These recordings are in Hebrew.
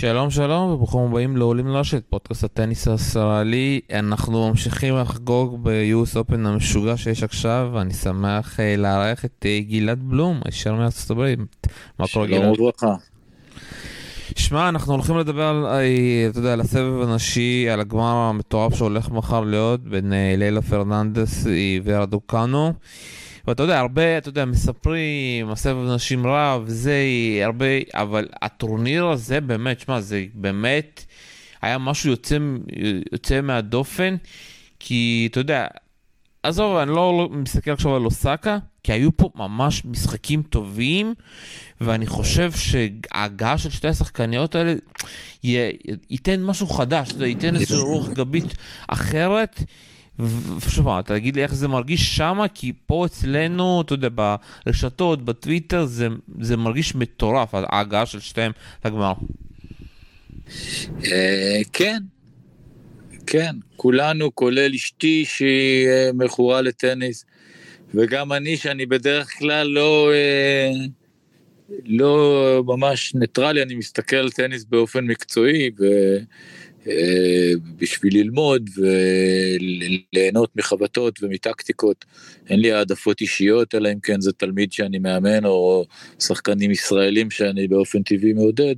שלום שלום וברוכים הבאים לעולים לרשת, פודקאסט הטניס הישראלי. אנחנו ממשיכים לחגוג ב-US Open המשוגע שיש עכשיו, ואני שמח uh, לארח את uh, גלעד בלום, הישר מארצות הברית. מה קורה גלעד? שלום וברכה. שמע, אנחנו הולכים לדבר על, אה, אתה יודע, על הסבב הנשי, על הגמר המטורף שהולך מחר להיות בין uh, לילה פרננדס ורדוקנו. ואתה יודע, הרבה, אתה יודע, מספרים, הסבב נשים רב, זה הרבה, אבל הטורניר הזה באמת, שמע, זה באמת היה משהו יוצא, יוצא מהדופן, כי אתה יודע, עזוב, אני לא מסתכל עכשיו על אוסקה, כי היו פה ממש משחקים טובים, ואני חושב שההגעה של שתי השחקניות האלה ייתן משהו חדש, ייתן איזושהי רוח גבית אחרת. ושוב, תגיד לי איך זה מרגיש שמה, כי פה אצלנו, אתה יודע, ברשתות, בטוויטר, זה, זה מרגיש מטורף, ההגעה של שתיהם לגמר. אה, כן, כן, כולנו, כולל אשתי שהיא אה, מכורה לטניס, וגם אני, שאני בדרך כלל לא, אה, לא ממש ניטרלי, אני מסתכל על טניס באופן מקצועי, ו... אה, בשביל ללמוד וליהנות מחבטות ומטקטיקות. אין לי העדפות אישיות, אלא אם כן זה תלמיד שאני מאמן או שחקנים ישראלים שאני באופן טבעי מעודד.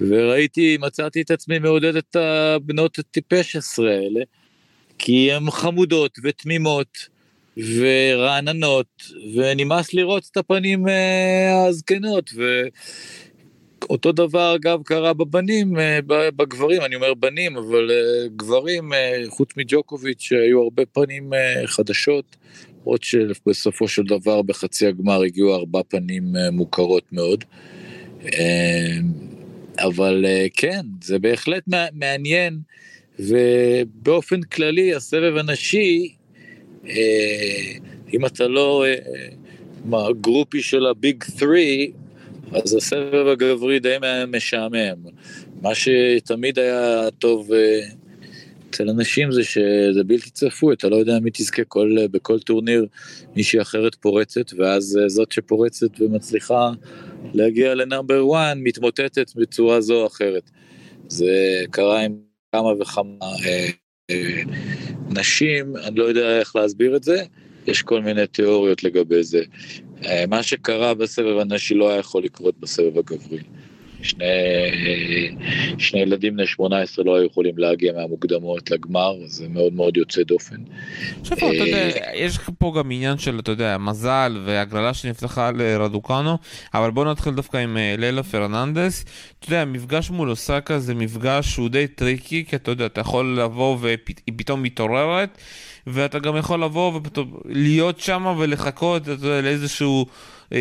וראיתי, מצאתי את עצמי מעודד את הבנות הטיפש עשרה האלה, כי הן חמודות ותמימות. ורעננות ונמאס לראות את הפנים אה, הזקנות אותו דבר אגב קרה בבנים, אה, בגברים, אני אומר בנים, אבל אה, גברים, אה, חוץ מג'וקוביץ', היו הרבה פנים חדשות, למרות שבסופו של דבר בחצי הגמר הגיעו ארבע פנים מוכרות מאוד. אבל כן, זה בהחלט מעניין, ובאופן כללי הסבב הנשי, אם אתה לא גרופי של הביג 3, אז הסבב הגברי די משעמם. מה שתמיד היה טוב אה, אצל אנשים זה שזה בלתי צפוי, אתה לא יודע מי תזכה כל, בכל טורניר, מישהי אחרת פורצת, ואז אה, זאת שפורצת ומצליחה להגיע לנאמבר 1 מתמוטטת בצורה זו או אחרת. זה קרה עם כמה וכמה אה, אה, נשים, אני לא יודע איך להסביר את זה, יש כל מיני תיאוריות לגבי זה. אה, מה שקרה בסבב הנשי לא היה יכול לקרות בסבב הגברי. שני, שני ילדים בני 18 לא היו יכולים להגיע מהמוקדמות לגמר, זה מאוד מאוד יוצא דופן. עכשיו, אתה יודע, יש פה גם עניין של, אתה יודע, מזל והגרלה שנפתחה לרדוקאנו, אבל בוא נתחיל דווקא עם אה, לילה פרננדס. אתה יודע, המפגש מול אוסאקה זה מפגש שהוא די טריקי, כי אתה יודע, אתה יכול לבוא והיא פתאום מתעוררת. ואתה גם יכול לבוא ולהיות שם ולחכות לאיזשהו אה,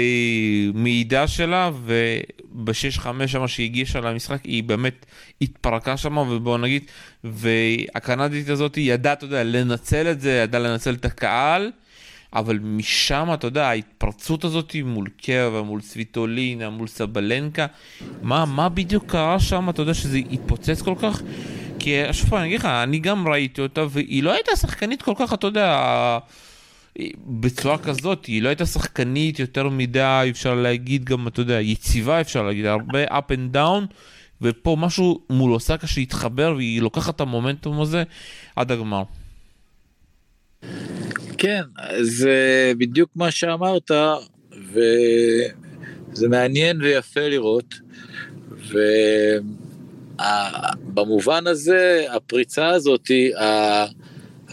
מידע שלה, וב-6-5 שם שהיא הגישה למשחק, היא באמת התפרקה שם, ובוא נגיד, והקנדית הזאת ידעה, אתה יודע, לנצל את זה, ידעה לנצל את הקהל. אבל משם, אתה יודע, ההתפרצות הזאת מול קרבה, מול סוויטולינה, מול סבלנקה, מה, מה בדיוק קרה שם, אתה יודע, שזה התפוצץ כל כך? כי שוב אני אגיד לך, אני גם ראיתי אותה, והיא לא הייתה שחקנית כל כך, אתה יודע, בצורה כזאת, היא לא הייתה שחקנית יותר מדי, אפשר להגיד גם, אתה יודע, יציבה אפשר להגיד, הרבה up and down, ופה משהו מול אוסקה שהתחבר, והיא לוקחת את המומנטום הזה עד הגמר. כן, זה בדיוק מה שאמרת, וזה מעניין ויפה לראות, ובמובן הזה, הפריצה הזאת,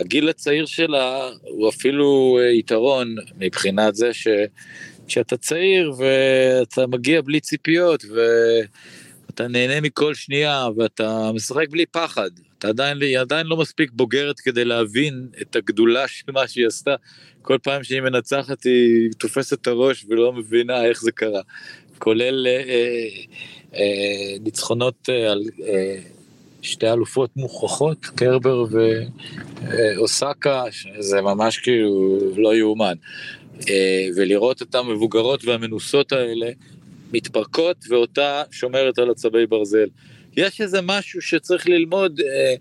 הגיל הצעיר שלה הוא אפילו יתרון מבחינת זה שכשאתה צעיר ואתה מגיע בלי ציפיות ואתה נהנה מכל שנייה ואתה משחק בלי פחד, אתה עדיין, היא עדיין לא מספיק בוגרת כדי להבין את הגדולה של מה שהיא עשתה. כל פעם שהיא מנצחת היא תופסת את הראש ולא מבינה איך זה קרה. כולל אה, אה, אה, ניצחונות אה, על אה, שתי אלופות מוכחות, קרבר ואוסקה, שזה ממש כאילו לא יאומן. אה, ולראות את המבוגרות והמנוסות האלה מתפרקות ואותה שומרת על עצבי ברזל. יש איזה משהו שצריך ללמוד אה,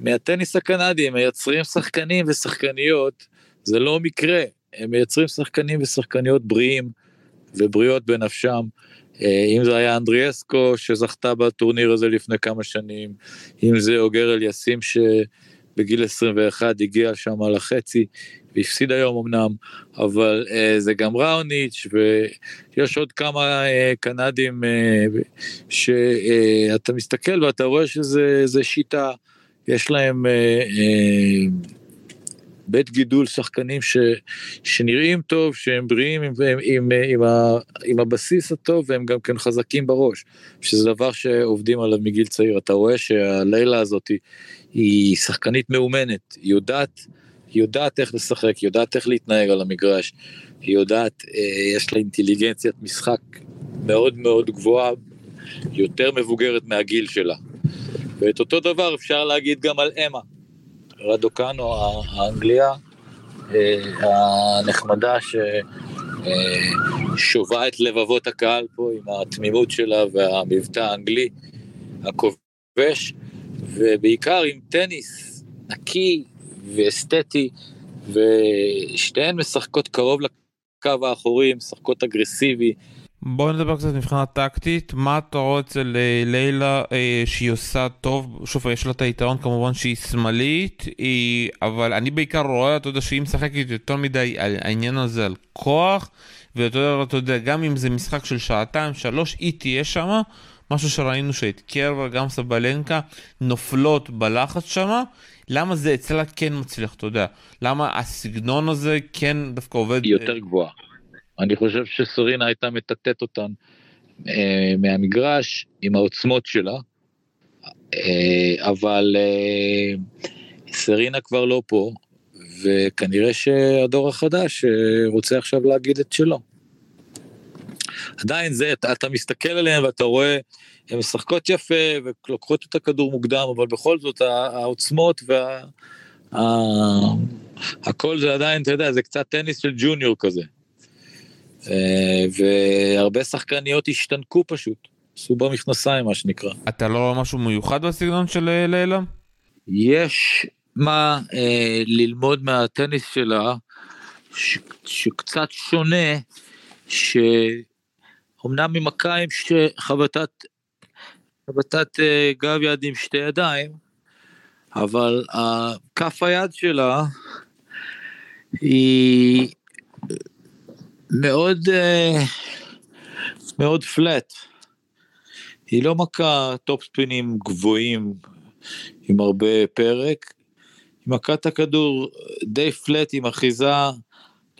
מהטניס הקנדי, הם מייצרים שחקנים ושחקניות, זה לא מקרה, הם מייצרים שחקנים ושחקניות בריאים ובריאות בנפשם, אם זה היה אנדריאסקו שזכתה בטורניר הזה לפני כמה שנים, אם זה אוגר אליסים שבגיל 21 הגיע שם לחצי, והפסיד היום אמנם, אבל uh, זה גם ראוניץ' ויש עוד כמה uh, קנדים שאתה מסתכל ואתה רואה שזה שיטה, יש להם בית גידול שחקנים ש, שנראים טוב, שהם בריאים עם, עם, עם, עם, ה, עם הבסיס הטוב והם גם כן חזקים בראש, שזה דבר שעובדים עליו מגיל צעיר. אתה רואה שהלילה הזאת היא, היא שחקנית מאומנת, היא יודעת היא יודעת איך לשחק, היא יודעת איך להתנהג על המגרש, היא יודעת, אה, יש לה אינטליגנציית משחק מאוד מאוד גבוהה, יותר מבוגרת מהגיל שלה. ואת אותו דבר אפשר להגיד גם על אמה, רדוקנו האנגליה, אה, הנחמדה ששובה את לבבות הקהל פה עם התמימות שלה והמבטא האנגלי הכובש, ובעיקר עם טניס נקי, ואסתטי, ושתיהן משחקות קרוב לקו האחורי, משחקות אגרסיבי. בוא נדבר קצת מבחינה טקטית, מה אתה רואה אצל אה, לילה אה, שהיא עושה טוב, שוב יש לה את היתרון כמובן שהיא שמאלית, היא, אבל אני בעיקר רואה, אתה יודע, שהיא משחקת יותר מדי על העניין הזה על כוח, ואתה יודע, יודע, גם אם זה משחק של שעתיים, שלוש, היא תהיה שמה, משהו שראינו שאת קרבר, גם סבלנקה, נופלות בלחץ שמה, למה זה אצלה כן מצליח, אתה יודע? למה הסגנון הזה כן דווקא עובד? היא יותר גבוהה. אני חושב שסרינה הייתה מטאטאת אותן אה, מהמגרש עם העוצמות שלה, אה, אבל אה, סרינה כבר לא פה, וכנראה שהדור החדש אה, רוצה עכשיו להגיד את שלו. עדיין זה, אתה, אתה מסתכל עליהם ואתה רואה הן משחקות יפה ולוקחות את הכדור מוקדם, אבל בכל זאת העוצמות וה... הכל זה עדיין, אתה יודע, זה קצת טניס של ג'וניור כזה. אה, והרבה שחקניות השתנקו פשוט, עשו במכנסיים מה שנקרא. אתה לא משהו מיוחד בסגנון של אה, לילה? יש מה אה, ללמוד מהטניס שלה, ש, שקצת שונה, שאומנם ממכה עם שחבטת הבטת אה, גב יד עם שתי ידיים, אבל כף היד שלה היא מאוד אה, מאוד flat. היא לא מכה טופ ספינים גבוהים עם הרבה פרק, היא מכה את הכדור די flat עם אחיזה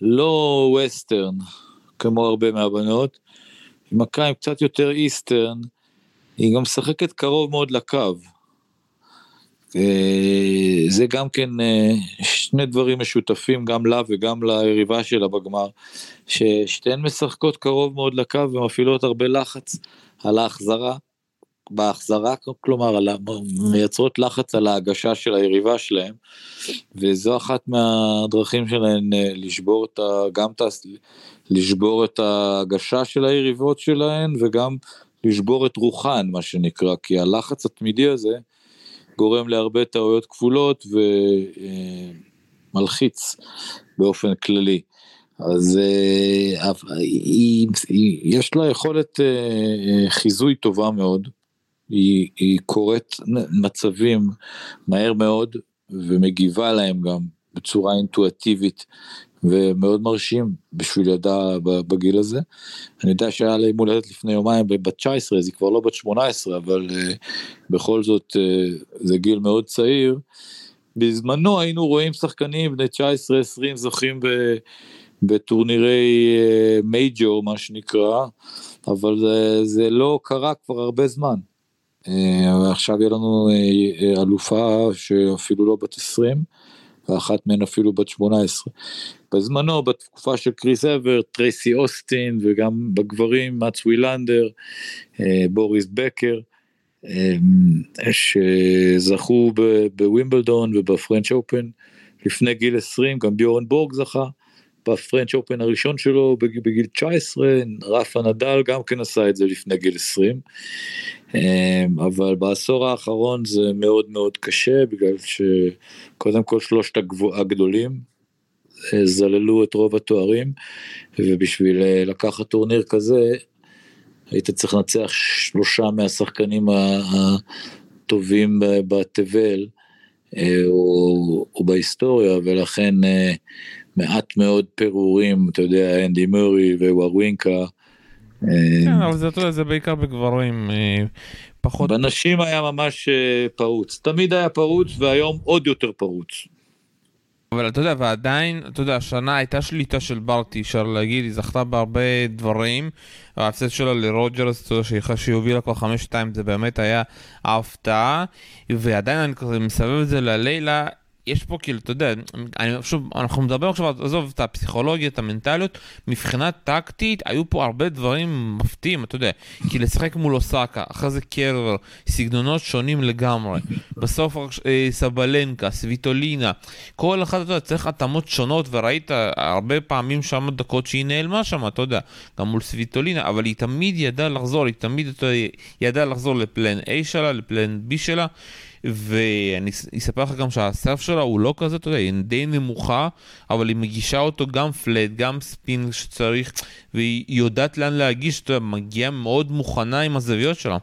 לא western כמו הרבה מהבנות, היא מכה עם קצת יותר eastern, היא גם משחקת קרוב מאוד לקו. אה, זה גם כן אה, שני דברים משותפים גם לה וגם ליריבה שלה בגמר, ששתיהן משחקות קרוב מאוד לקו ומפעילות הרבה לחץ על ההחזרה, בהחזרה כלומר על, מייצרות לחץ על ההגשה של היריבה שלהם, וזו אחת מהדרכים שלהן אה, לשבור את ה... גם את ה... לשבור את ההגשה של היריבות שלהן וגם לשבור את רוחן, מה שנקרא, כי הלחץ התמידי הזה גורם להרבה טעויות כפולות ומלחיץ באופן כללי. אז אה, יש לה יכולת אה, חיזוי טובה מאוד, היא, היא קוראת מצבים מהר מאוד ומגיבה להם גם בצורה אינטואטיבית ומאוד מרשים בשביל ידה בגיל הזה. אני יודע שהיה לה יום הולדת לפני יומיים בת 19 אז היא כבר לא בת 18 אבל uh, בכל זאת uh, זה גיל מאוד צעיר. בזמנו היינו רואים שחקנים בני 19-20 זוכים ב, בטורנירי מייג'ור uh, מה שנקרא אבל זה, זה לא קרה כבר הרבה זמן. עכשיו יהיה לנו אלופה שאפילו לא בת 20 ואחת מהן אפילו בת 18. בזמנו, בתקופה של כריס אברט, טרייסי אוסטין, וגם בגברים, מאץ וילנדר, אה, בוריס בקר, אה, שזכו בווימבלדון וב-French Open לפני גיל 20, גם ביורן בורג זכה. ב-French Open הראשון שלו בגיל 19, רפה נדל גם כן עשה את זה לפני גיל 20. אמ, אבל בעשור האחרון זה מאוד מאוד קשה בגלל שקודם כל שלושת הגדולים אה, זללו את רוב התוארים ובשביל אה, לקחת טורניר כזה היית צריך לנצח שלושה מהשחקנים הטובים בתבל אה, או, או בהיסטוריה, ולכן מעט מאוד פירורים, אתה יודע, אנדי מורי וווארווינקה. כן, אבל זה, אתה יודע, זה בעיקר בגברים, פחות... בנשים היה ממש פרוץ, תמיד היה פרוץ והיום עוד יותר פרוץ. אבל אתה יודע, ועדיין, אתה יודע, השנה הייתה שליטה של ברטי, אפשר להגיד, היא זכתה בהרבה דברים. ההפסד שלה לרוג'רס, אתה יודע, שהיא הובילה כבר חמש שתיים, זה באמת היה ההפתעה. ועדיין אני מסבב את זה ללילה, יש פה כאילו, אתה יודע, אני, שוב, אנחנו מדברים עכשיו, עזוב את הפסיכולוגיה, את המנטליות, מבחינה טקטית, היו פה הרבה דברים מפתיעים, אתה יודע, כי לשחק מול אוסקה, אחרי זה קרבר, סגנונות שונים לגמרי, בסוף אה, סבלנקה, סוויטולינה, כל אחד, אתה יודע, צריך התאמות שונות, וראית הרבה פעמים שם דקות שהיא נעלמה שם, אתה יודע, גם מול סוויטולינה, אבל היא תמיד ידעה לחזור, היא תמיד אתה ידעה לחזור לפלן A שלה, לפלן B שלה. ואני אספר לך גם שהסרף שלה הוא לא כזה, אתה יודע, היא די נמוכה, אבל היא מגישה אותו גם פלט, גם ספין שצריך, והיא יודעת לאן להגיש, אתה יודע, מגיעה מאוד מוכנה עם הזוויות שלה.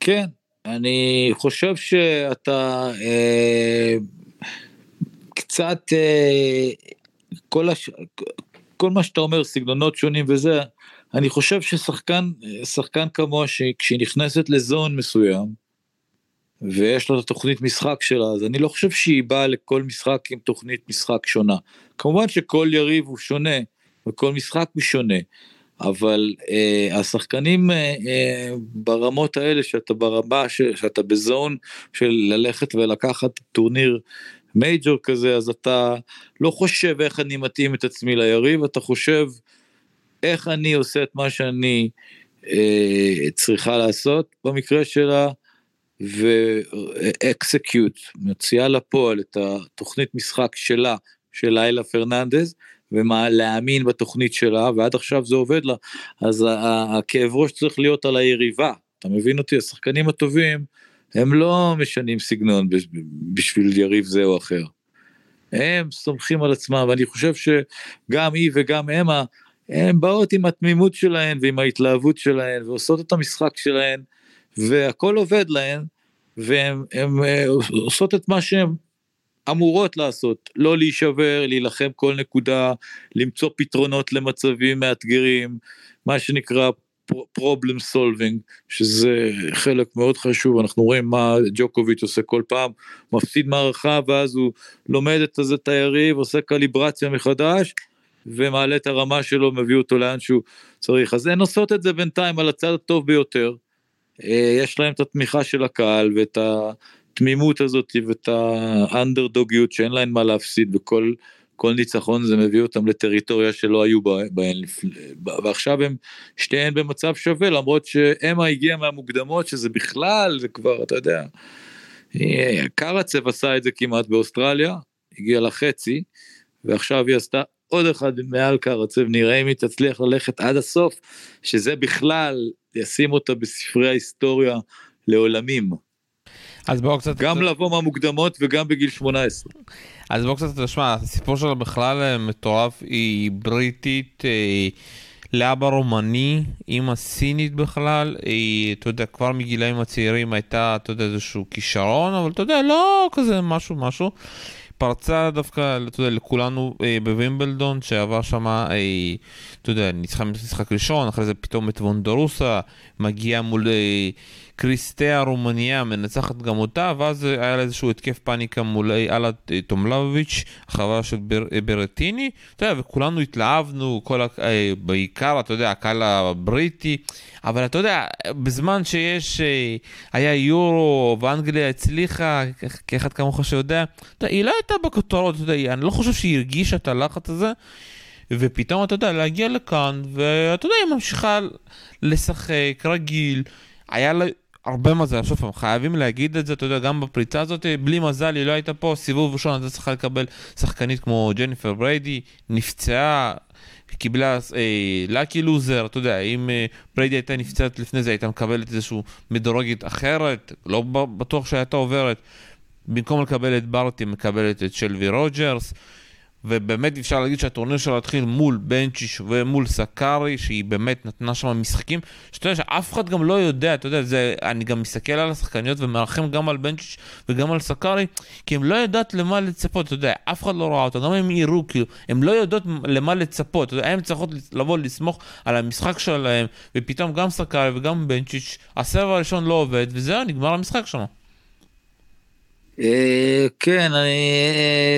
כן, אני חושב שאתה אה, קצת, אה, כל, הש... כל מה שאתה אומר, סגנונות שונים וזה, אני חושב ששחקן, שחקן כמוה שכשהיא נכנסת לזון מסוים, ויש לה את התוכנית משחק שלה, אז אני לא חושב שהיא באה לכל משחק עם תוכנית משחק שונה. כמובן שכל יריב הוא שונה, וכל משחק הוא שונה, אבל אה, השחקנים אה, אה, ברמות האלה, שאתה ברמה, ש, שאתה בזון של ללכת ולקחת טורניר מייג'ור כזה, אז אתה לא חושב איך אני מתאים את עצמי ליריב, אתה חושב איך אני עושה את מה שאני אה, צריכה לעשות במקרה שלה, ואקסקיוט, מוציאה לפועל את התוכנית משחק שלה, של לילה פרננדז, ולהאמין בתוכנית שלה, ועד עכשיו זה עובד לה, אז הכאב ראש צריך להיות על היריבה, אתה מבין אותי? השחקנים הטובים, הם לא משנים סגנון בשביל יריב זה או אחר. הם סומכים על עצמם, ואני חושב שגם היא וגם אמה, הן באות עם התמימות שלהן ועם ההתלהבות שלהן ועושות את המשחק שלהן והכל עובד להן והן אה, עושות את מה שהן אמורות לעשות, לא להישבר, להילחם כל נקודה, למצוא פתרונות למצבים מאתגרים, מה שנקרא problem solving, שזה חלק מאוד חשוב, אנחנו רואים מה ג'וקוביץ' עושה כל פעם, מפסיד מערכה ואז הוא לומד את היריב, עושה קליברציה מחדש, ומעלה את הרמה שלו, מביא אותו לאן שהוא צריך. אז הן עושות את זה בינתיים על הצד הטוב ביותר. אה, יש להם את התמיכה של הקהל ואת התמימות הזאת ואת האנדרדוגיות שאין להם מה להפסיד וכל כל ניצחון זה מביא אותם לטריטוריה שלא היו בהן, ועכשיו הם שתיהן במצב שווה למרות שאמה הגיעה מהמוקדמות שזה בכלל זה כבר אתה יודע. קרצב עשה את זה כמעט באוסטרליה, הגיע לחצי, ועכשיו היא עשתה עוד אחד מעל קרצב, נראה אם היא תצליח ללכת עד הסוף, שזה בכלל ישים אותה בספרי ההיסטוריה לעולמים. אז בואו קצת... גם לבוא מהמוקדמות וגם בגיל 18. אז בואו קצת תשמע, הסיפור שלה בכלל אה, מטורף, היא בריטית, אה, לאבא רומני, אימא סינית בכלל, היא, אתה יודע, כבר מגילאים הצעירים הייתה, אתה יודע, איזשהו כישרון, אבל אתה יודע, לא כזה משהו משהו. פרצה דווקא, אתה יודע, לכולנו אה, בווימבלדון, שעבר שם, אה, אתה יודע, ניצחה משחק ראשון, אחרי זה פתאום את וונדרוסה, מגיעה מול אה, קריסטיה רומניה, מנצחת גם אותה, ואז היה לה איזשהו התקף פאניקה מול אה, אללה אה, טומלביץ', החברה של בר, אה, ברטיני, אתה יודע, וכולנו התלהבנו, כל, אה, בעיקר, אתה יודע, הקהל הבריטי. אבל אתה יודע, בזמן שיש, אה, היה יורו ואנגליה הצליחה, כאחד כמוך שיודע, אתה, היא לא הייתה בכותרות, אתה יודע, אני לא חושב שהיא הרגישה את הלחץ הזה, ופתאום אתה יודע, להגיע לכאן, ואתה יודע, היא ממשיכה לשחק רגיל, היה לה... הרבה מזל, שוב פעם, חייבים להגיד את זה, אתה יודע, גם בפריצה הזאת, בלי מזל, היא לא הייתה פה, סיבוב ראשון הייתה צריכה לקבל שחקנית כמו ג'ניפר בריידי, נפצעה, קיבלה אה, lucky loser, אתה יודע, אם אה, בריידי הייתה נפצעת לפני זה, הייתה מקבלת איזושהי מדורגת אחרת, לא בטוח שהייתה עוברת. במקום לקבל את ברטי, מקבלת את שלבי רוג'רס. ובאמת אפשר להגיד שהטורניר שלה התחיל מול בנצ'יש ומול סקארי, שהיא באמת נתנה שם משחקים, שאתה יודע שאף אחד גם לא יודע, אתה יודע, זה, אני גם מסתכל על השחקניות ומרחם גם על בנצ'יש וגם על סקארי, כי הם לא יודעת למה לצפות, אתה יודע, אף אחד לא ראה אותה, גם אם יראו, כאילו, הם לא יודעות למה לצפות, אתה יודע, הם צריכות לבוא לסמוך על המשחק שלהם, ופתאום גם סקארי וגם בנצ'יץ', הסבב הראשון לא עובד, וזהו, נגמר המשחק שם. אה, כן, אני,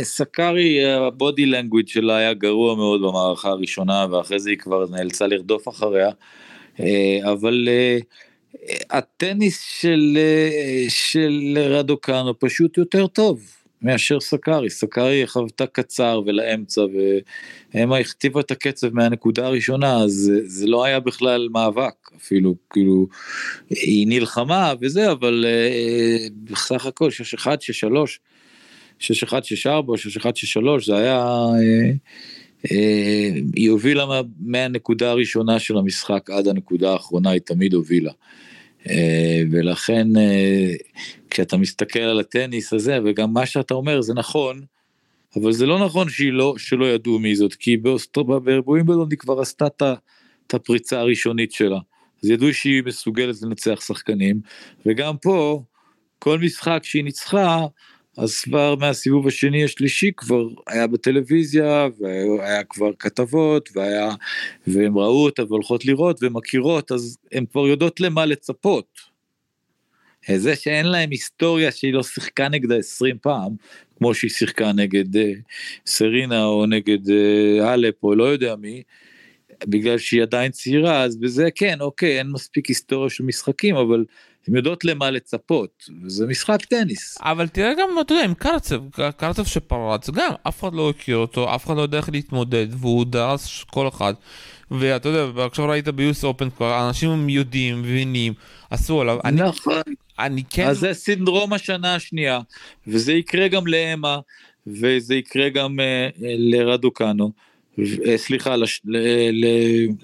סקארי, הבודי לנגוויד שלה היה גרוע מאוד במערכה הראשונה, ואחרי זה היא כבר נאלצה לרדוף אחריה. אה, אבל אה, הטניס של, של רדוקנו פשוט יותר טוב. מאשר סקארי, סקארי חוותה קצר ולאמצע והמה הכתיבה את הקצב מהנקודה הראשונה אז זה, זה לא היה בכלל מאבק אפילו כאילו היא נלחמה וזה אבל אה, בסך הכל 6-1 6-3 6-1 6-4 6-1 6-3 זה היה אה, אה, היא הובילה מה, מהנקודה הראשונה של המשחק עד הנקודה האחרונה היא תמיד הובילה. אה, ולכן אה, כשאתה מסתכל על הטניס הזה וגם מה שאתה אומר זה נכון. אבל זה לא נכון שהיא לא, שלא ידעו מי זאת, כי בווימבלדון היא כבר עשתה את הפריצה הראשונית שלה. אז ידעו שהיא מסוגלת לנצח שחקנים, וגם פה, כל משחק שהיא ניצחה, אז כבר מהסיבוב השני השלישי כבר היה בטלוויזיה והיה כבר כתבות והיה והם ראו אותה והולכות לראות ומכירות אז הן כבר יודעות למה לצפות. זה שאין להם היסטוריה שהיא לא שיחקה נגדה 20 פעם כמו שהיא שיחקה נגד uh, סרינה או נגד uh, אלפ או לא יודע מי בגלל שהיא עדיין צעירה אז בזה כן אוקיי אין מספיק היסטוריה של משחקים אבל הן יודעות למה לצפות, וזה משחק טניס. אבל תראה גם, אתה יודע, עם קרצב, קרצב שפרץ, גם אף אחד לא הכיר אותו, אף אחד לא יודע איך להתמודד, והוא דרס כל אחד. ואתה יודע, עכשיו ראית ביוס אופן כבר, אנשים יודעים, מבינים, עשו עליו. נכון. אני, אני כן... אז זה סינדרום השנה השנייה, וזה יקרה גם לאמה, וזה יקרה גם uh, לרדוקנו. אה, סליחה,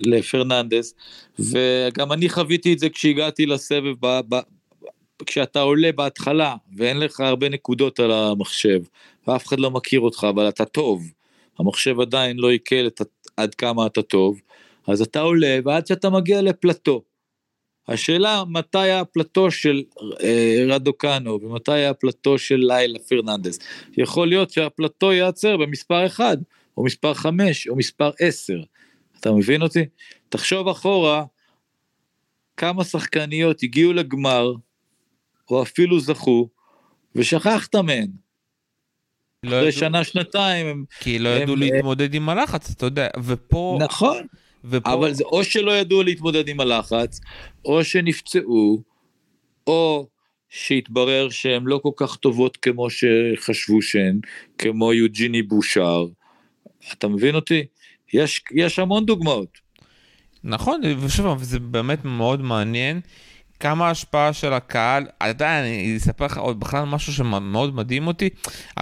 לפרננדס, וגם אני חוויתי את זה כשהגעתי לסבב, ב, ב, כשאתה עולה בהתחלה ואין לך הרבה נקודות על המחשב, ואף אחד לא מכיר אותך, אבל אתה טוב, המחשב עדיין לא עיכל עד כמה אתה טוב, אז אתה עולה ועד שאתה מגיע לפלטו. השאלה מתי הפלטו של אה, רדוקנו ומתי הפלטו של לילה פרננדס. יכול להיות שהפלטו ייעצר במספר אחד, או מספר 5 או מספר 10. אתה מבין אותי? תחשוב אחורה כמה שחקניות הגיעו לגמר, או אפילו זכו, ושכחת מהן. לא אחרי ידעו... שנה שנתיים הם... כי לא ידעו הם... להתמודד עם הלחץ, אתה יודע, ופה... נכון, ופה... אבל זה או שלא ידעו להתמודד עם הלחץ, או שנפצעו, או שהתברר שהן לא כל כך טובות כמו שחשבו שהן, כמו יוג'יני בושר, אתה מבין אותי? יש, יש המון דוגמאות. נכון, ושוב, זה באמת מאוד מעניין. כמה השפעה של הקהל, אתה יודע, אני אספר לך עוד בכלל משהו שמאוד מדהים אותי,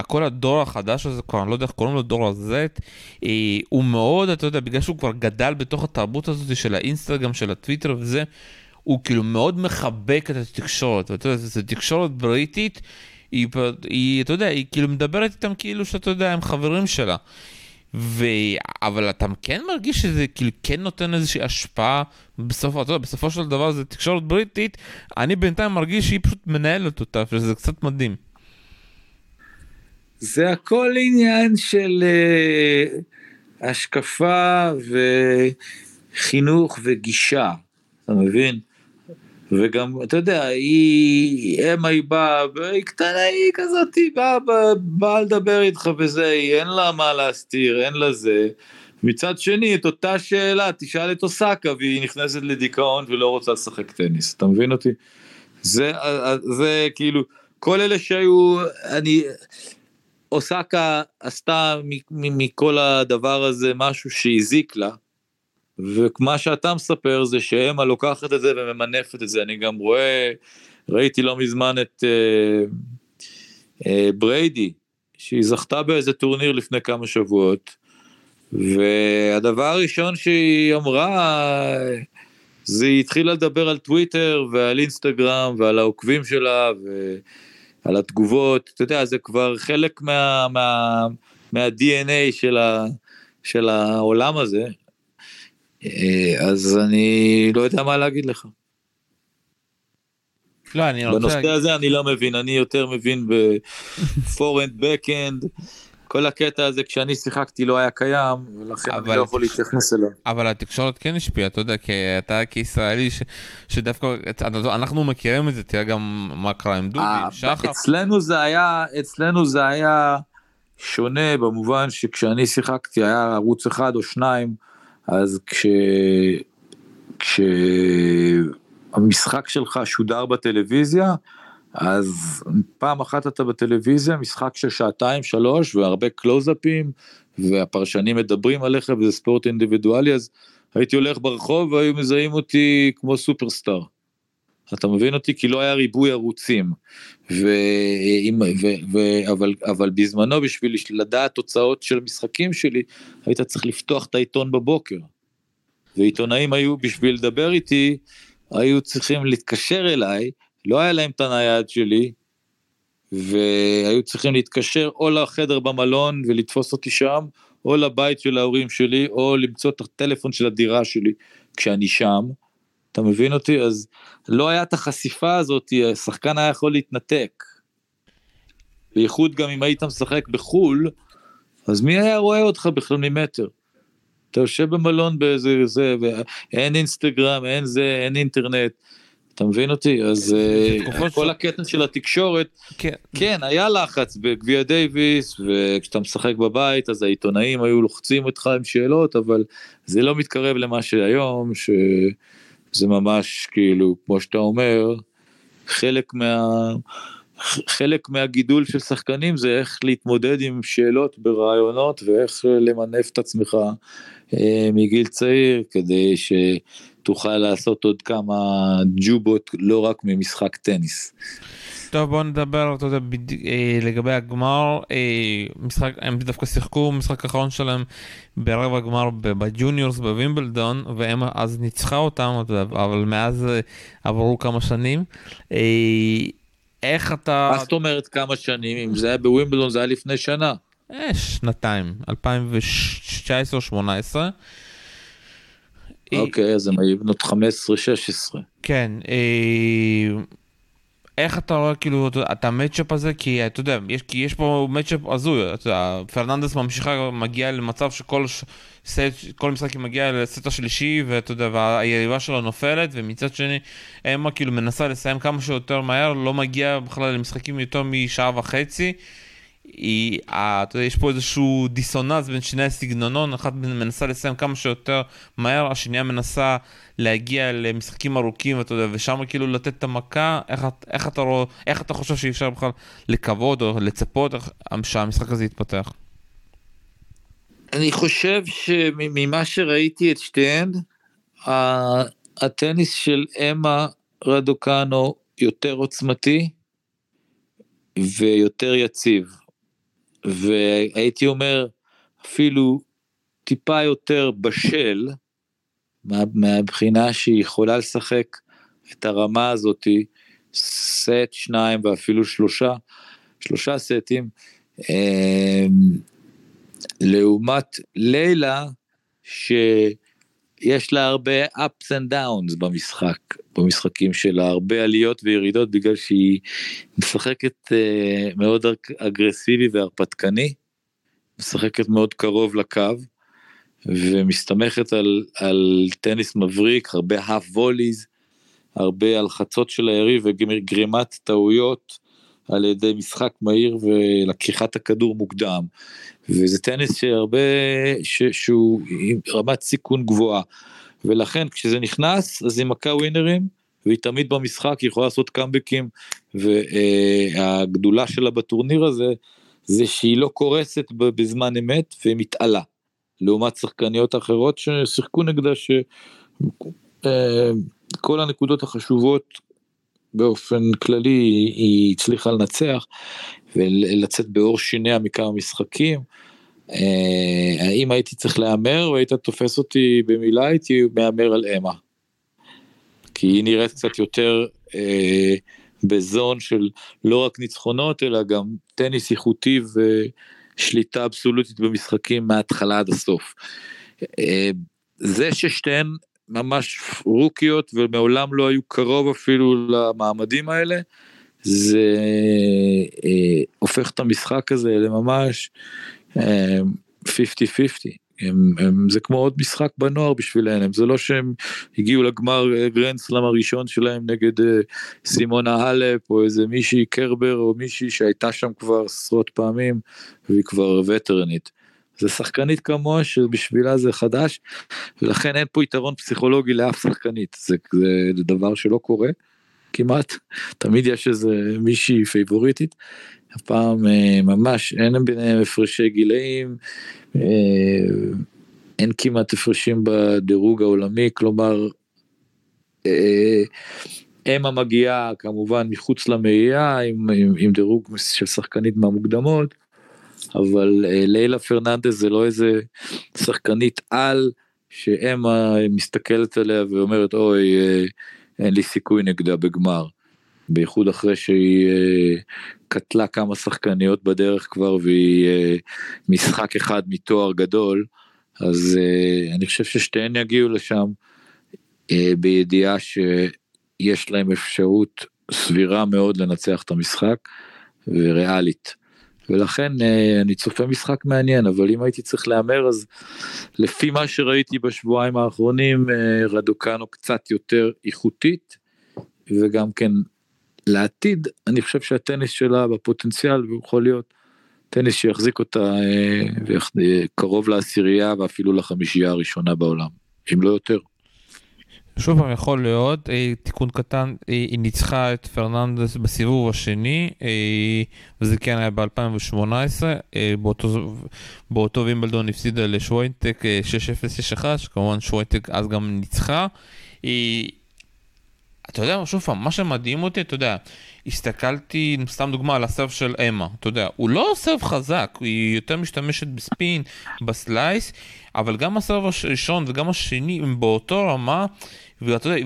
כל הדור החדש הזה, כבר אני לא יודע איך קוראים לו דור ה-Z, אה, הוא מאוד, אתה יודע, בגלל שהוא כבר גדל בתוך התרבות הזאת של האינסטגרם, של הטוויטר וזה, הוא כאילו מאוד מחבק את התקשורת, ואתה יודע, זו תקשורת בריטית, היא, היא, אתה יודע, היא כאילו מדברת איתם כאילו שאתה יודע, הם חברים שלה. ו... אבל אתה כן מרגיש שזה כאילו כן נותן איזושהי השפעה בסופו, אתה יודע, בסופו של דבר זה תקשורת בריטית, אני בינתיים מרגיש שהיא פשוט מנהלת אותה, שזה קצת מדהים. זה הכל עניין של uh, השקפה וחינוך וגישה, אתה מבין? וגם, אתה יודע, היא, אמה היא באה, והיא קטנה, היא כזאת, היא באה, באה לדבר איתך וזה, היא אין לה מה להסתיר, אין לה זה. מצד שני, את אותה שאלה, תשאל את אוסקה, והיא נכנסת לדיכאון ולא רוצה לשחק טניס, אתה מבין אותי? זה, זה כאילו, כל אלה שהיו, אני, אוסקה עשתה מכל הדבר הזה משהו שהזיק לה, ומה שאתה מספר זה שאמה לוקחת את זה וממנפת את זה, אני גם רואה, ראיתי לא מזמן את אה, אה, בריידי, שהיא זכתה באיזה טורניר לפני כמה שבועות, והדבר הראשון שהיא אמרה, זה היא התחילה לדבר על טוויטר ועל אינסטגרם ועל העוקבים שלה ועל התגובות, אתה יודע, זה כבר חלק מה... מה מה-DNA של, ה, של העולם הזה, אז אני לא יודע מה להגיד לך. לא, אני רוצה... בנושא הזה אני לא מבין, אני יותר מבין בפורנד, בקאנד, כל הקטע הזה כשאני שיחקתי לא היה קיים, ולכן אני לא יכול להתייחס אליו. אבל התקשורת כן השפיעה, אתה יודע, כי אתה כישראלי, ש, שדווקא, אנחנו מכירים את זה, תראה גם מה קרה עם דובי, אה, שחר. אצלנו זה היה, אצלנו זה היה שונה במובן שכשאני שיחקתי היה ערוץ אחד או שניים, אז כש... כשהמשחק שלך שודר בטלוויזיה, אז פעם אחת אתה בטלוויזיה, משחק של שעתיים, שלוש, והרבה קלוזאפים, והפרשנים מדברים עליך וזה ספורט אינדיבידואלי, אז הייתי הולך ברחוב והיו מזהים אותי כמו סופרסטאר. אתה מבין אותי? כי לא היה ריבוי ערוצים. ו... ו... ו... אבל, אבל בזמנו בשביל לדעת תוצאות של משחקים שלי, היית צריך לפתוח את העיתון בבוקר. ועיתונאים היו בשביל לדבר איתי, היו צריכים להתקשר אליי, לא היה להם את הנייד שלי, והיו צריכים להתקשר או לחדר במלון ולתפוס אותי שם, או לבית של ההורים שלי, או למצוא את הטלפון של הדירה שלי כשאני שם. אתה מבין אותי? אז לא היה את החשיפה הזאת, השחקן היה יכול להתנתק. בייחוד גם אם היית משחק בחו"ל, אז מי היה רואה אותך בכלל ממטר? אתה יושב במלון באיזה זה, ואין אינסטגרם, אין זה, אין אינטרנט. אתה מבין אותי? אז uh, כל הקטע של התקשורת, כן. כן, היה לחץ בגביע דייוויס, וכשאתה משחק בבית אז העיתונאים היו לוחצים אותך עם שאלות, אבל זה לא מתקרב למה שהיום, שזה ממש כאילו, כמו שאתה אומר, חלק מה... חלק מהגידול של שחקנים זה איך להתמודד עם שאלות ברעיונות ואיך למנף את עצמך אה, מגיל צעיר כדי שתוכל לעשות עוד כמה ג'ובות לא רק ממשחק טניס. טוב בוא נדבר אתה יודע, בד... אה, לגבי הגמר אה, משחק הם דווקא שיחקו משחק אחרון שלהם ברבע הגמר בג'וניורס בווימבלדון והם אז ניצחה אותם אבל מאז אה, עברו כמה שנים. אה, איך אתה... מה זאת אומרת כמה שנים? אם זה היה בווימבלדון זה היה לפני שנה. אה, שנתיים, 2019-2018. אוקיי, אז הם היו בנות 15-16. כן, אה, איך אתה רואה כאילו את המצ'אפ הזה כי אתה יודע יש כי יש פה מצ'אפ הזוי פרננדס ממשיכה מגיע למצב שכל סט כל משחק מגיע לסט השלישי ואתה יודע והיריבה שלו נופלת ומצד שני אמה כאילו מנסה לסיים כמה שיותר מהר לא מגיע בכלל למשחקים יותר משעה וחצי. היא, אתה יודע, יש פה איזשהו דיסוננס בין שני הסגנונות, אחת מנסה לסיים כמה שיותר מהר, השנייה מנסה להגיע למשחקים ארוכים, אתה יודע, ושם כאילו לתת את המכה, איך, איך, אתה, רואה, איך אתה חושב שאי אפשר בכלל לקוות או לצפות שהמשחק הזה יתפתח? אני חושב שממה שראיתי את שתיהן, הטניס של אמה רדוקנו יותר עוצמתי ויותר יציב. והייתי אומר אפילו טיפה יותר בשל מה, מהבחינה שהיא יכולה לשחק את הרמה הזאתי סט שניים ואפילו שלושה שלושה סטים אה, לעומת לילה שיש לה הרבה ups and downs במשחק במשחקים שלה הרבה עליות וירידות בגלל שהיא משחקת uh, מאוד אגרסיבי והרפתקני, משחקת מאוד קרוב לקו ומסתמכת על, על טניס מבריק, הרבה האף ווליז, הרבה הלחצות של היריב וגרימת טעויות על ידי משחק מהיר ולקיחת הכדור מוקדם. וזה טניס שהרבה, ש, שהוא עם רמת סיכון גבוהה. ולכן כשזה נכנס אז היא מכה ווינרים והיא תמיד במשחק היא יכולה לעשות קאמבקים והגדולה שלה בטורניר הזה זה שהיא לא קורסת בזמן אמת ומתעלה. לעומת שחקניות אחרות ששיחקו נגדה שכל אה, הנקודות החשובות באופן כללי היא הצליחה לנצח ולצאת בעור שיניה מכמה משחקים. אה, אם הייתי צריך להמר והיית תופס אותי במילה הייתי מהמר על אמה. כי היא נראית קצת יותר אה, בזון של לא רק ניצחונות אלא גם טניס איכותי ו, שליטה אבסולוטית במשחקים מההתחלה עד הסוף. אה, זה ששתיהן ממש רוקיות ומעולם לא היו קרוב אפילו למעמדים האלה, זה אה, הופך את המשחק הזה לממש אה, 50-50. הם, זה כמו עוד משחק בנוער בשבילם, זה לא שהם הגיעו לגמר גרנדסלאם הראשון שלהם נגד uh, סימונה האלפ או איזה מישהי קרבר או מישהי שהייתה שם כבר עשרות פעמים והיא כבר וטרנית. זה שחקנית כמוה שבשבילה זה חדש ולכן אין פה יתרון פסיכולוגי לאף שחקנית זה, זה דבר שלא קורה כמעט תמיד יש איזה מישהי פייבוריטית. הפעם אה, ממש אין ביניהם הפרשי גילאים אה, אין כמעט הפרשים בדירוג העולמי כלומר. אמה מגיעה כמובן מחוץ למאייה עם, עם, עם דירוג של שחקנית מהמוקדמות אבל אה, לילה פרננדס זה לא איזה שחקנית על שאמה מסתכלת עליה ואומרת אוי אה, אין לי סיכוי נגדה בגמר. בייחוד אחרי שהיא אה, קטלה כמה שחקניות בדרך כבר והיא משחק אחד מתואר גדול אז אני חושב ששתיהן יגיעו לשם בידיעה שיש להם אפשרות סבירה מאוד לנצח את המשחק וריאלית. ולכן אה, אני צופה משחק מעניין אבל אם הייתי צריך להמר אז לפי מה שראיתי בשבועיים האחרונים אה, רדוקנו קצת יותר איכותית וגם כן לעתיד אני חושב שהטניס שלה בפוטנציאל יכול להיות טניס שיחזיק אותה אה, קרוב לעשירייה ואפילו לחמישייה הראשונה בעולם אם לא יותר. שוב פעם יכול להיות, אה, תיקון קטן, אה, היא ניצחה את פרננדס בסיבוב השני, אה, וזה כן היה ב-2018, באותו, באותו וימבלדון הפסידה לשוויינטק 6-0-6-1, שכמובן שוויינטק אז גם ניצחה. אתה יודע, שוב פעם, מה שמדהים אותי, אתה יודע, הסתכלתי, סתם דוגמה, על הסרף של אמה, אתה יודע, הוא לא סרף חזק, היא יותר משתמשת בספין, בסלייס, אבל גם הסרף הראשון וגם השני הם באותו רמה,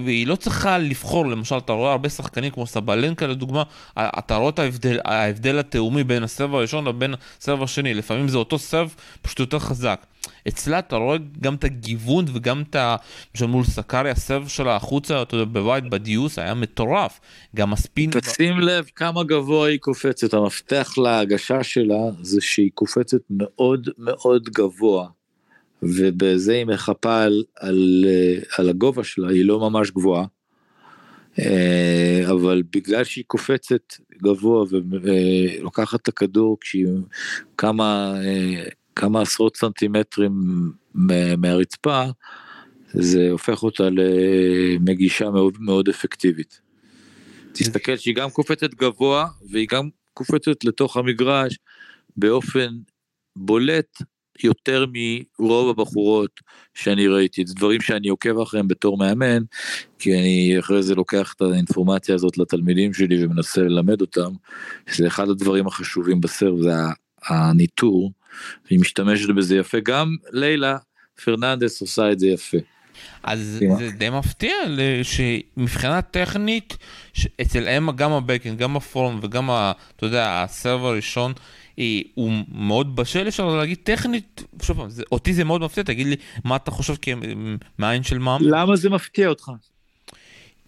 והיא לא צריכה לבחור, למשל, אתה רואה הרבה שחקנים כמו סבלנקה לדוגמה, אתה רואה את ההבדל, ההבדל התאומי בין הסרב הראשון לבין הסרב השני, לפעמים זה אותו סרב, פשוט יותר חזק. אצלה אתה רואה גם את הגיוון וגם את ה... למשל מול סקארי הסרב שלה החוצה, אתה יודע, בבית בדיוס היה מטורף. גם הספין... תשים לב כמה גבוה היא קופצת, המפתח להגשה שלה זה שהיא קופצת מאוד מאוד גבוה. ובזה היא מחפה על, על, על הגובה שלה, היא לא ממש גבוהה. אה, אבל בגלל שהיא קופצת גבוה ולוקחת את הכדור כשהיא כמה, אה, כמה עשרות סנטימטרים מהרצפה, זה הופך אותה למגישה מאוד מאוד אפקטיבית. תסתכל שהיא גם קופצת גבוה והיא גם קופצת לתוך המגרש באופן בולט יותר מרוב הבחורות שאני ראיתי, זה דברים שאני עוקב אחריהם בתור מאמן, כי אני אחרי זה לוקח את האינפורמציה הזאת לתלמידים שלי ומנסה ללמד אותם, זה אחד הדברים החשובים בסרב, זה הניטור, והיא משתמשת בזה יפה, גם לילה פרננדס עושה את זה יפה. אז זה די מפתיע שמבחינה טכנית אצל אמה גם הבקן גם הפורום וגם ה, אתה יודע הסרב הראשון הוא מאוד בשל אפשר להגיד טכנית, שוב פעם, אותי זה מאוד מפתיע, תגיד לי מה אתה חושב מהעין של מאם. למה זה מפתיע אותך?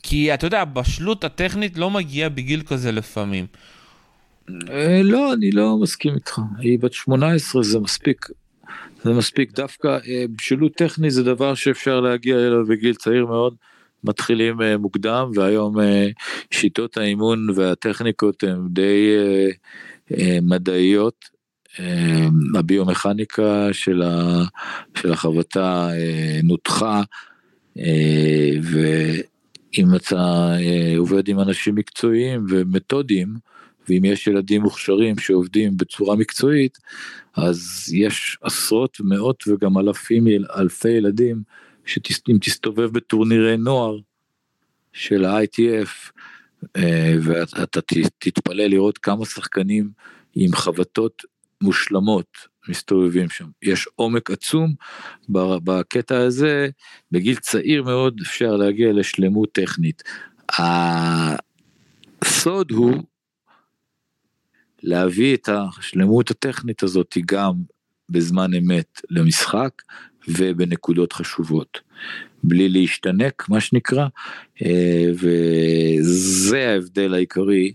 כי אתה יודע, הבשלות הטכנית לא מגיעה בגיל כזה לפעמים. אה, לא, אני לא מסכים איתך, היא בת 18 זה מספיק. זה מספיק דווקא אה, בשלות טכנית זה דבר שאפשר להגיע אליו בגיל צעיר מאוד. מתחילים אה, מוקדם והיום שיטות האימון והטכניקות הן די אה, מדעיות, אה, הביומכניקה של, ה, של החבטה אה, נותחה, ואם אתה עובד עם אנשים מקצועיים ומתודיים, ואם יש ילדים מוכשרים שעובדים בצורה מקצועית, אז יש עשרות, מאות וגם אלפים, אלפי ילדים, שאם תסתובב בטורנירי נוער של ה-ITF, אה, ואתה תתפלא לראות כמה שחקנים עם חבטות מושלמות מסתובבים שם. יש עומק עצום בקטע הזה, בגיל צעיר מאוד אפשר להגיע לשלמות טכנית. הסוד הוא להביא את השלמות הטכנית הזאת גם בזמן אמת למשחק ובנקודות חשובות. בלי להשתנק, מה שנקרא, אה, וזה ההבדל העיקרי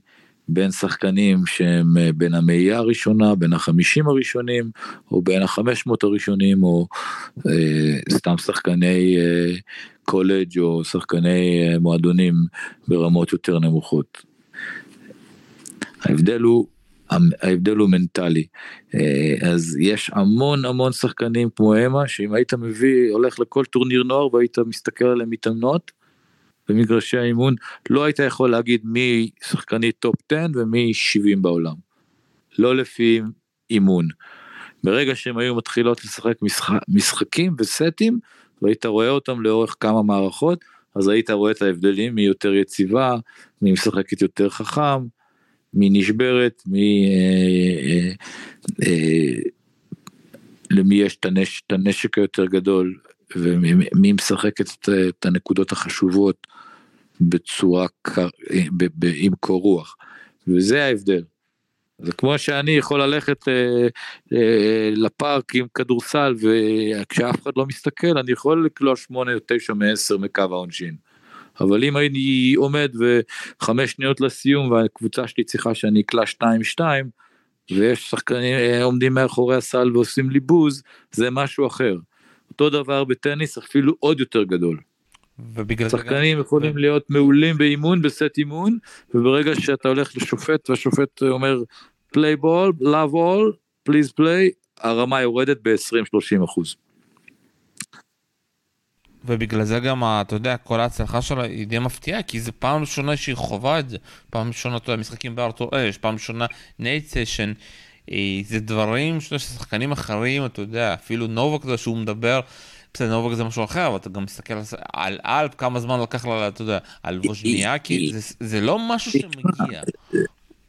בין שחקנים שהם אה, בין המאייה הראשונה, בין החמישים הראשונים, או בין החמש מאות הראשונים, או אה, סתם שחקני קולג' או שחקני מועדונים ברמות יותר נמוכות. ההבדל הוא ההבדל הוא מנטלי. אה, אז יש המון המון שחקנים כמו אמה, שאם היית מביא, הולך לכל טורניר נוער והיית מסתכל עליהם מתאמנות, במגרשי האימון, לא היית יכול להגיד מי שחקנית top 10 ומי 70 בעולם. לא לפי אימון. ברגע שהם היו מתחילות לשחק משחק, משחקים וסטים, והיית רואה אותם לאורך כמה מערכות, אז היית רואה את ההבדלים מי יותר יציבה, מי משחקת יותר חכם, מי נשברת, מי... אה, אה, אה, למי יש את, הנש, את הנשק היותר גדול ומי משחקת את, את הנקודות החשובות בצורה, ב, ב, עם קור רוח. וזה ההבדל. זה כמו שאני יכול ללכת אה, אה, לפארק עם כדורסל וכשאף אחד לא מסתכל אני יכול לקלוע 8 או 9 מ-10 מקו העונשין. אבל אם אני עומד וחמש שניות לסיום והקבוצה שלי צריכה שאני אקלע 2-2 ויש שחקנים אה, עומדים מאחורי הסל ועושים לי בוז זה משהו אחר. אותו דבר בטניס אפילו עוד יותר גדול. ובגלל שחקנים יכולים להיות מעולים באימון בסט אימון וברגע שאתה הולך לשופט והשופט אומר play ball, love all, please play, הרמה יורדת ב-20-30 אחוז. ובגלל זה גם, אתה יודע, כל ההצלחה שלה היא די מפתיעה, כי זה פעם ראשונה שהיא חווה את זה. פעם ראשונה, אתה יודע, משחקים בארתור אש, פעם ראשונה night session. אה, זה דברים ששחקנים אחרים, אתה יודע, אפילו נובק שהוא מדבר, בסדר, נובק זה משהו אחר, אבל אתה גם מסתכל על האלפ, כמה זמן לקח לה, אתה יודע, על ווז'ניאקי, זה, זה לא משהו שמגיע.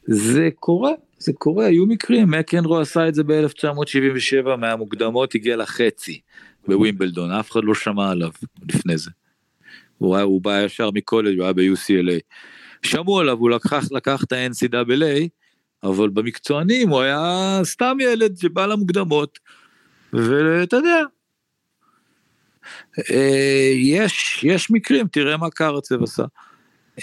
זה קורה, זה קורה, היו מקרים, מקנרו עשה את זה ב-1977 מהמוקדמות הגיע לחצי בווימבלדון, אף אחד לא שמע עליו לפני זה. הוא, היה, הוא בא ישר מ-college, הוא היה ב-UCLA. שמעו עליו, הוא לקח, לקח את ה-NCAA, אבל במקצוענים הוא היה סתם ילד שבא למוקדמות, ואתה יודע, אה, יש, יש מקרים, תראה מה קרצב עשה.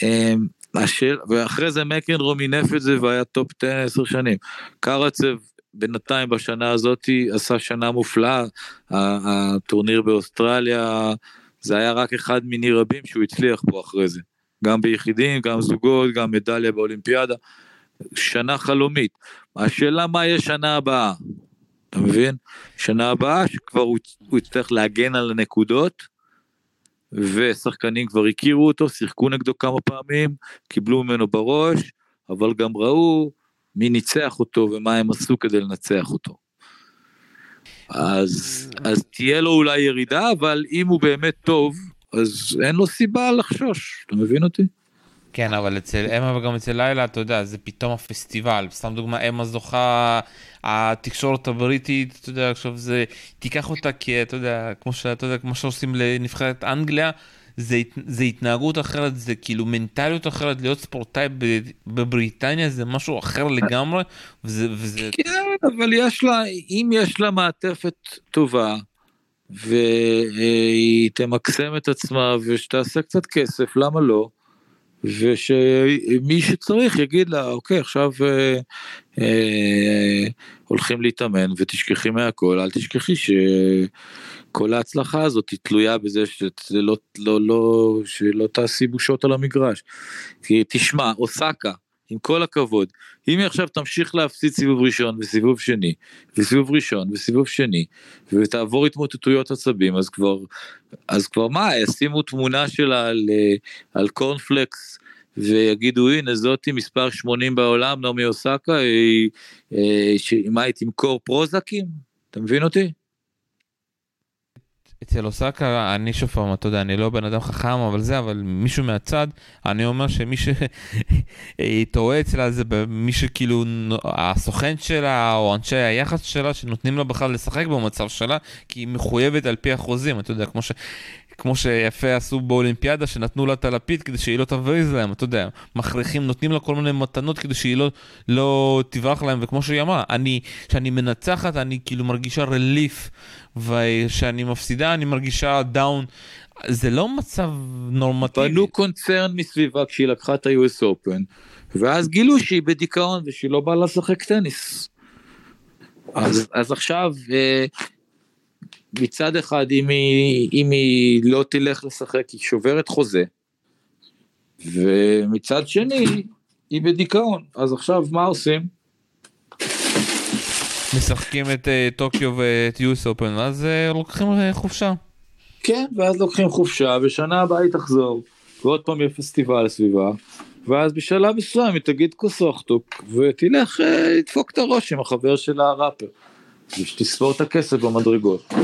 אה, השאל, ואחרי זה מקנרו מינף את זה והיה top 10 עשר שנים. קרצב בינתיים בשנה הזאת עשה שנה מופלאה, הטורניר באוסטרליה זה היה רק אחד מיני רבים שהוא הצליח בו אחרי זה. גם ביחידים, גם זוגות, גם מדליה באולימפיאדה. שנה חלומית. השאלה מה יהיה שנה הבאה, אתה מבין? שנה הבאה שכבר הוא יצטרך להגן על הנקודות, ושחקנים כבר הכירו אותו, שיחקו נגדו כמה פעמים, קיבלו ממנו בראש, אבל גם ראו מי ניצח אותו ומה הם עשו כדי לנצח אותו. אז, אז תהיה לו אולי ירידה, אבל אם הוא באמת טוב, אז אין לו סיבה לחשוש, אתה מבין אותי? כן, אבל אצל אמה וגם אצל לילה, אתה יודע, זה פתאום הפסטיבל. סתם דוגמה, אמה זוכה, התקשורת הבריטית, אתה יודע, עכשיו זה, תיקח אותה כי, אתה יודע, כמו שאתה יודע, כמו שעושים לנבחרת אנגליה, זה, זה התנהגות אחרת, זה כאילו מנטליות אחרת, להיות ספורטאי בבריטניה זה משהו אחר לגמרי, וזה... וזה... כן, אבל יש לה, אם יש לה מעטפת טובה, והיא תמקסם את עצמה ושתעשה קצת כסף, למה לא? ושמי שצריך יגיד לה, אוקיי, עכשיו אה, אה, הולכים להתאמן ותשכחי מהכל, אל תשכחי שכל ההצלחה הזאת היא תלויה בזה שלא לא, לא, שלא תעשי בושות על המגרש. כי תשמע, אוסקה, עם כל הכבוד, אם היא עכשיו תמשיך להפסיד סיבוב ראשון וסיבוב שני, וסיבוב ראשון וסיבוב שני, ותעבור התמוטטויות עצבים, אז כבר, אז כבר מה, ישימו תמונה שלה על, על קורנפלקס, ויגידו הנה זאתי מספר 80 בעולם, נעמי אוסקה, היא, היא, מה היא תמכור פרוזקים? אתה מבין אותי? אצל אוסקה אני שוב פעם, אתה יודע, אני לא בן אדם חכם, אבל זה, אבל מישהו מהצד, אני אומר שמי שטועה אצלה זה מי שכאילו הסוכן שלה או אנשי היחס שלה שנותנים לה בכלל לשחק במצב שלה, כי היא מחויבת על פי החוזים, אתה יודע, כמו ש... כמו שיפה עשו באולימפיאדה, שנתנו לה את הלפיד כדי שהיא לא תבריז להם, אתה יודע, מכריחים, נותנים לה כל מיני מתנות כדי שהיא לא, לא תברח להם, וכמו שהיא אמרה, אני, כשאני מנצחת אני כאילו מרגישה relief, וכשאני מפסידה אני מרגישה down. זה לא מצב נורמטיבי. בנו קונצרן מסביבה כשהיא לקחה את ה-US Open, ואז גילו שהיא בדיכאון ושהיא לא באה לשחק טניס. אז, אז עכשיו, אה, מצד אחד, אם היא, אם היא לא תלך לשחק, היא שוברת חוזה, ומצד שני, היא בדיכאון. אז עכשיו, מה עושים? משחקים את uh, טוקיו ואת יוס אופן, ואז uh, לוקחים uh, חופשה. כן, ואז לוקחים חופשה, ושנה הבאה היא תחזור, ועוד פעם יהיה פסטיבל סביבה, ואז בשלב מסוים היא תגיד כוסוכטוק, ותלך אה, לדפוק את הראש עם החבר שלה הראפר, ושתספור את הכסף במדרגות.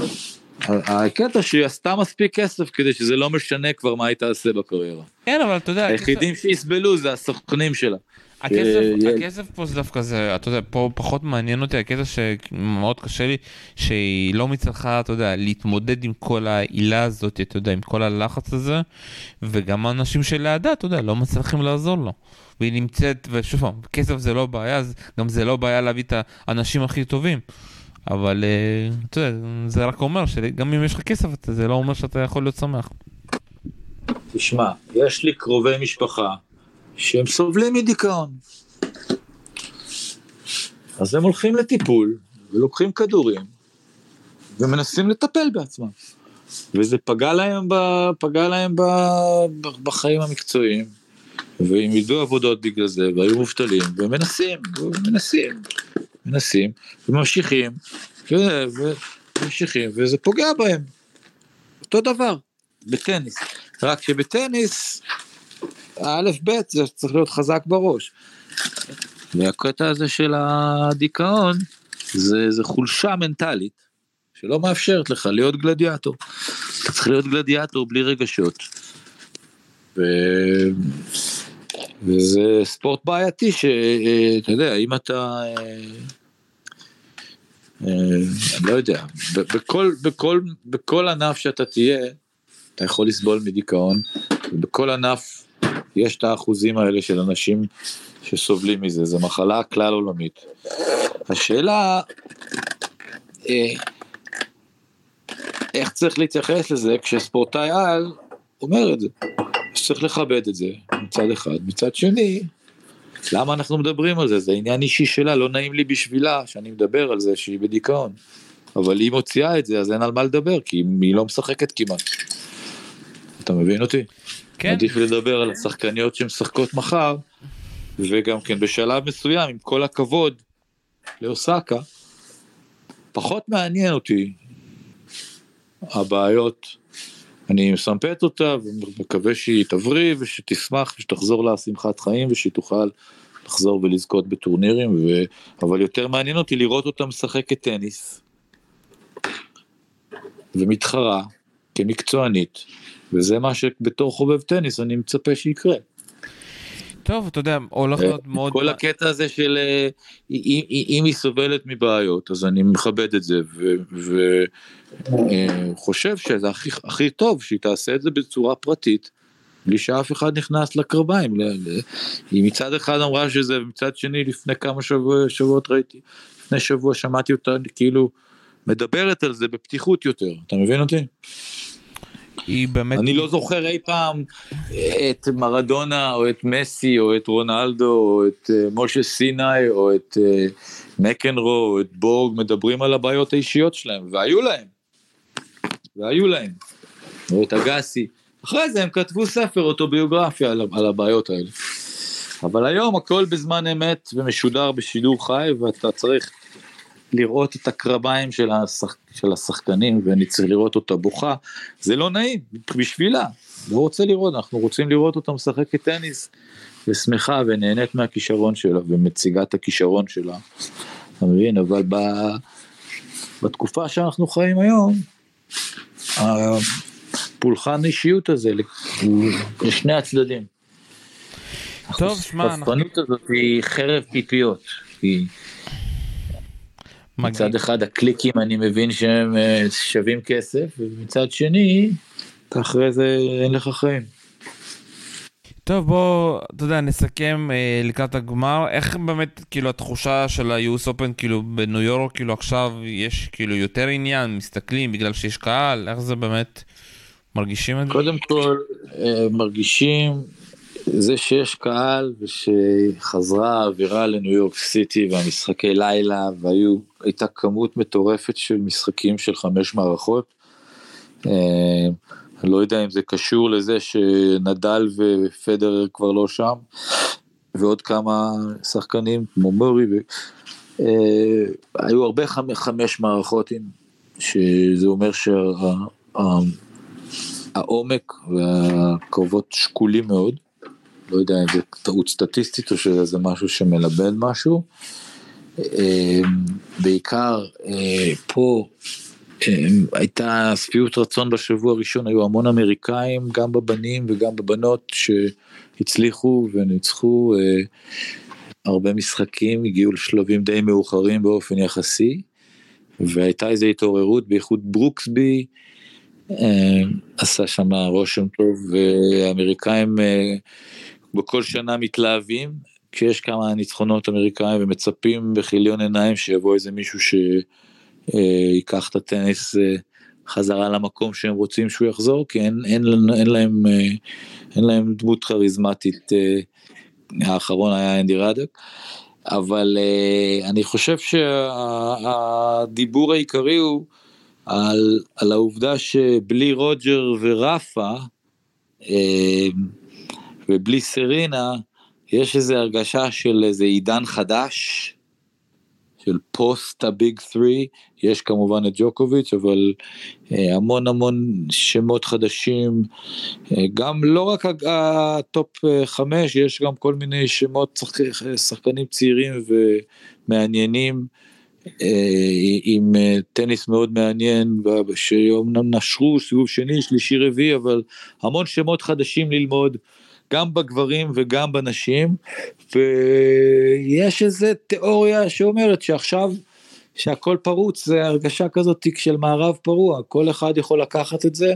הקטע שהיא עשתה מספיק כסף כדי שזה לא משנה כבר מה היא תעשה בקריירה. כן, אבל אתה יודע... היחידים שיסבלו זה הסוכנים שלה. הכסף, הכסף פה זה דווקא זה, אתה יודע, פה פחות מעניין אותי הקטע שמאוד קשה לי, שהיא לא מצליחה, אתה יודע, להתמודד עם כל העילה הזאת, אתה יודע, עם כל הלחץ הזה, וגם האנשים שלידה, אתה יודע, לא מצליחים לעזור לו. והיא נמצאת, ושוב פעם, כסף זה לא בעיה, גם זה לא בעיה להביא את האנשים הכי טובים. אבל אה, אתה יודע, זה רק אומר שגם אם יש לך כסף, זה לא אומר שאתה יכול להיות שמח. תשמע, יש לי קרובי משפחה שהם סובלים מדיכאון. אז הם הולכים לטיפול, ולוקחים כדורים, ומנסים לטפל בעצמם. וזה פגע להם, ב, פגע להם ב, בחיים המקצועיים, והם ידעו עבודות בגלל זה, והיו מובטלים, ומנסים, ומנסים, מנסים, וממשיכים, וממשיכים, וזה פוגע בהם. אותו דבר, בטניס. רק שבטניס א' ב' זה צריך להיות חזק בראש. והקטע הזה של הדיכאון זה, זה חולשה מנטלית שלא מאפשרת לך להיות גלדיאטור. אתה צריך להיות גלדיאטור בלי רגשות. ו... וזה ספורט בעייתי שאתה יודע אם אתה אה, אה, לא יודע בכל בכל בכל ענף שאתה תהיה אתה יכול לסבול מדיכאון ובכל ענף יש את האחוזים האלה של אנשים שסובלים מזה, זו מחלה כלל עולמית. השאלה, אה, איך צריך להתייחס לזה כשספורטאי על אומר את זה. צריך לכבד את זה מצד אחד, מצד שני, למה אנחנו מדברים על זה? זה עניין אישי שלה, לא נעים לי בשבילה שאני מדבר על זה שהיא בדיכאון. אבל היא מוציאה את זה אז אין על מה לדבר כי היא לא משחקת כמעט. אתה מבין אותי? כן. עדיף לדבר על השחקניות שמשחקות מחר, וגם כן בשלב מסוים, עם כל הכבוד לאוסקה, פחות מעניין אותי הבעיות. אני מסמפת אותה ומקווה שהיא תבריא ושתשמח ושתחזור לה שמחת חיים ושהיא תוכל לחזור ולזכות בטורנירים, ו... אבל יותר מעניין אותי לראות אותה משחקת טניס ומתחרה כמקצוענית וזה מה שבתור חובב טניס אני מצפה שיקרה. טוב אתה יודע הולך להיות מאוד כל הקטע הזה של אה, אם היא סובלת מבעיות אז אני מכבד את זה אה, שזה הכי הכי טוב שהיא תעשה את זה בצורה פרטית. בלי שאף אחד נכנס לקרביים. היא מצד אחד אמרה שזה מצד שני לפני כמה שבוע, שבועות ראיתי לפני שבוע שמעתי אותה כאילו מדברת על זה בפתיחות יותר אתה מבין אותי? היא באמת... אני לא זוכר אי פעם את מרדונה או את מסי או את רונלדו או את אה, משה סיני או את אה, מקנרו או את בורג מדברים על הבעיות האישיות שלהם והיו להם. והיו להם. או את אגסי. אחרי זה הם כתבו ספר אוטוביוגרפיה על, על הבעיות האלה. אבל היום הכל בזמן אמת ומשודר בשידור חי ואתה צריך לראות את הקרביים של, השח... של השחקנים ואני צריך לראות אותה בוכה, זה לא נעים בשבילה, לא רוצה לראות, אנחנו רוצים לראות אותה משחקת טניס ושמחה ונהנית מהכישרון שלה ומציגה את הכישרון שלה, אתה מבין, אבל ב... בתקופה שאנחנו חיים היום, הפולחן אישיות הזה לשני הצדדים. טוב, שמע, החשפנות הזאת היא חרב פיפיות, היא... מצד אחד הקליקים אני מבין שהם אה, שווים כסף, ומצד שני אתה אחרי זה אין לך חיים. טוב בוא אתה יודע נסכם אה, לקראת הגמר איך באמת כאילו התחושה של ה-US Open כאילו בניו יורק כאילו עכשיו יש כאילו יותר עניין מסתכלים בגלל שיש קהל איך זה באמת מרגישים את זה? קודם כל אה, מרגישים זה שיש קהל ושחזרה האווירה לניו יורק סיטי והמשחקי לילה והיו הייתה כמות מטורפת של משחקים של חמש מערכות. אה, אני לא יודע אם זה קשור לזה שנדל ופדרר כבר לא שם, ועוד כמה שחקנים כמו מורי, ו... אה, היו הרבה חמש, חמש מערכות, שזה אומר שהעומק שה, והקרבות שקולים מאוד. לא יודע אם זה טעות סטטיסטית או שזה משהו שמלבן משהו. אה, בעיקר אה, פה הייתה שביעות רצון בשבוע הראשון, היו המון אמריקאים, גם בבנים וגם בבנות, שהצליחו וניצחו אה, הרבה משחקים, הגיעו לשלבים די מאוחרים באופן יחסי, והייתה איזו התעוררות, בייחוד ברוקסבי, אה, עשה שם רושם טוב, והאמריקאים אה, בכל שנה מתלהבים, כשיש כמה ניצחונות אמריקאים ומצפים בכיליון עיניים שיבוא איזה מישהו ש... אה, ייקח את הטניס אה, חזרה למקום שהם רוצים שהוא יחזור, כי אין, אין, אין, להם, אה, אין להם דמות כריזמטית, האחרון היה אנדי רדק, אבל אני חושב שהדיבור העיקרי הוא על, על העובדה שבלי רוג'ר ורפה, ובלי סרינה, יש איזו הרגשה של איזה עידן חדש, של פוסט הביג 3, יש כמובן את ג'וקוביץ', אבל אה, המון המון שמות חדשים, אה, גם לא רק ה-top 5, אה, יש גם כל מיני שמות שחק, שחקנים צעירים ומעניינים. עם טניס מאוד מעניין שאומנם נשרו סיבוב שני שלישי רביעי אבל המון שמות חדשים ללמוד גם בגברים וגם בנשים, ויש איזה תיאוריה שאומרת שעכשיו שהכל פרוץ זה הרגשה כזאת של מערב פרוע, כל אחד יכול לקחת את זה,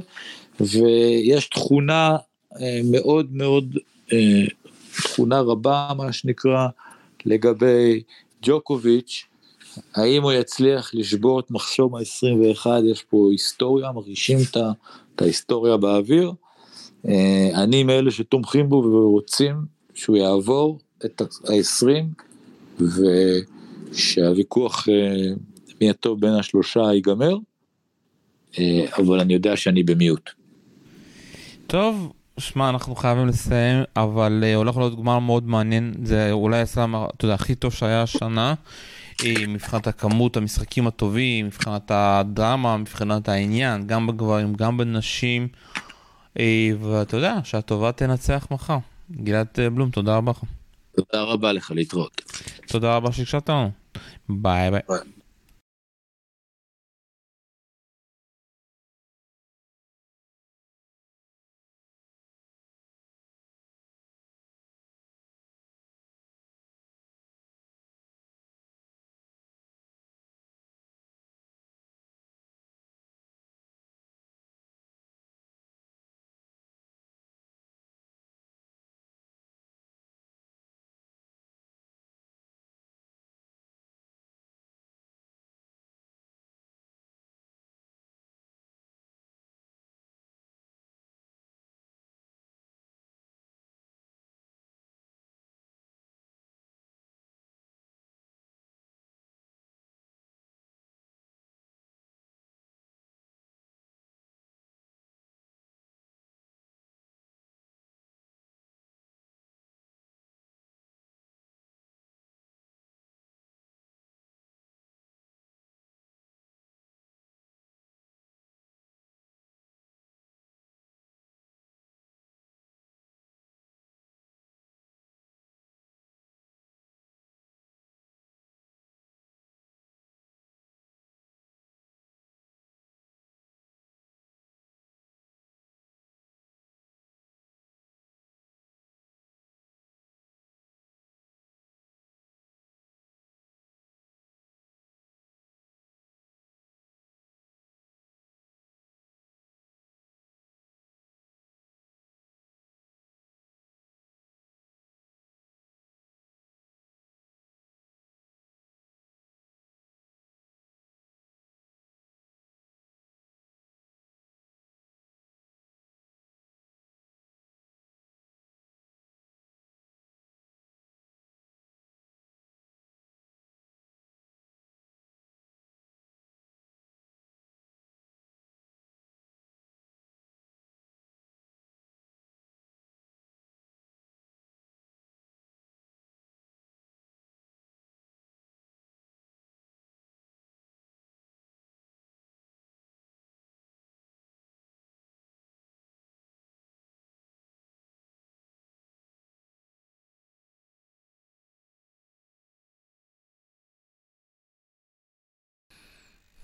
ויש תכונה אה, מאוד מאוד, אה, תכונה רבה מה שנקרא, לגבי ג'וקוביץ', האם הוא יצליח לשבור את מחסום ה-21, יש פה היסטוריה, מרגישים את ההיסטוריה באוויר, אני מאלה שתומכים בו ורוצים שהוא יעבור את ה-20 ושהוויכוח אה, מי הטוב בין השלושה ייגמר, אה, אבל אני יודע שאני במיעוט. טוב, שמע, אנחנו חייבים לסיים, אבל הולך להיות גמר מאוד מעניין, זה אולי הסלאם, אתה יודע, הכי טוב שהיה השנה. מבחינת הכמות המשחקים הטובים, מבחינת הדרמה, מבחינת העניין, גם בגברים, גם בנשים. אה, ואתה יודע, שהטובה תנצח מחר. גלעד אה, בלום, תודה רבה לך. תודה רבה לך להתראות. תודה רבה שהקשבת לנו. ביי ביי. ביי.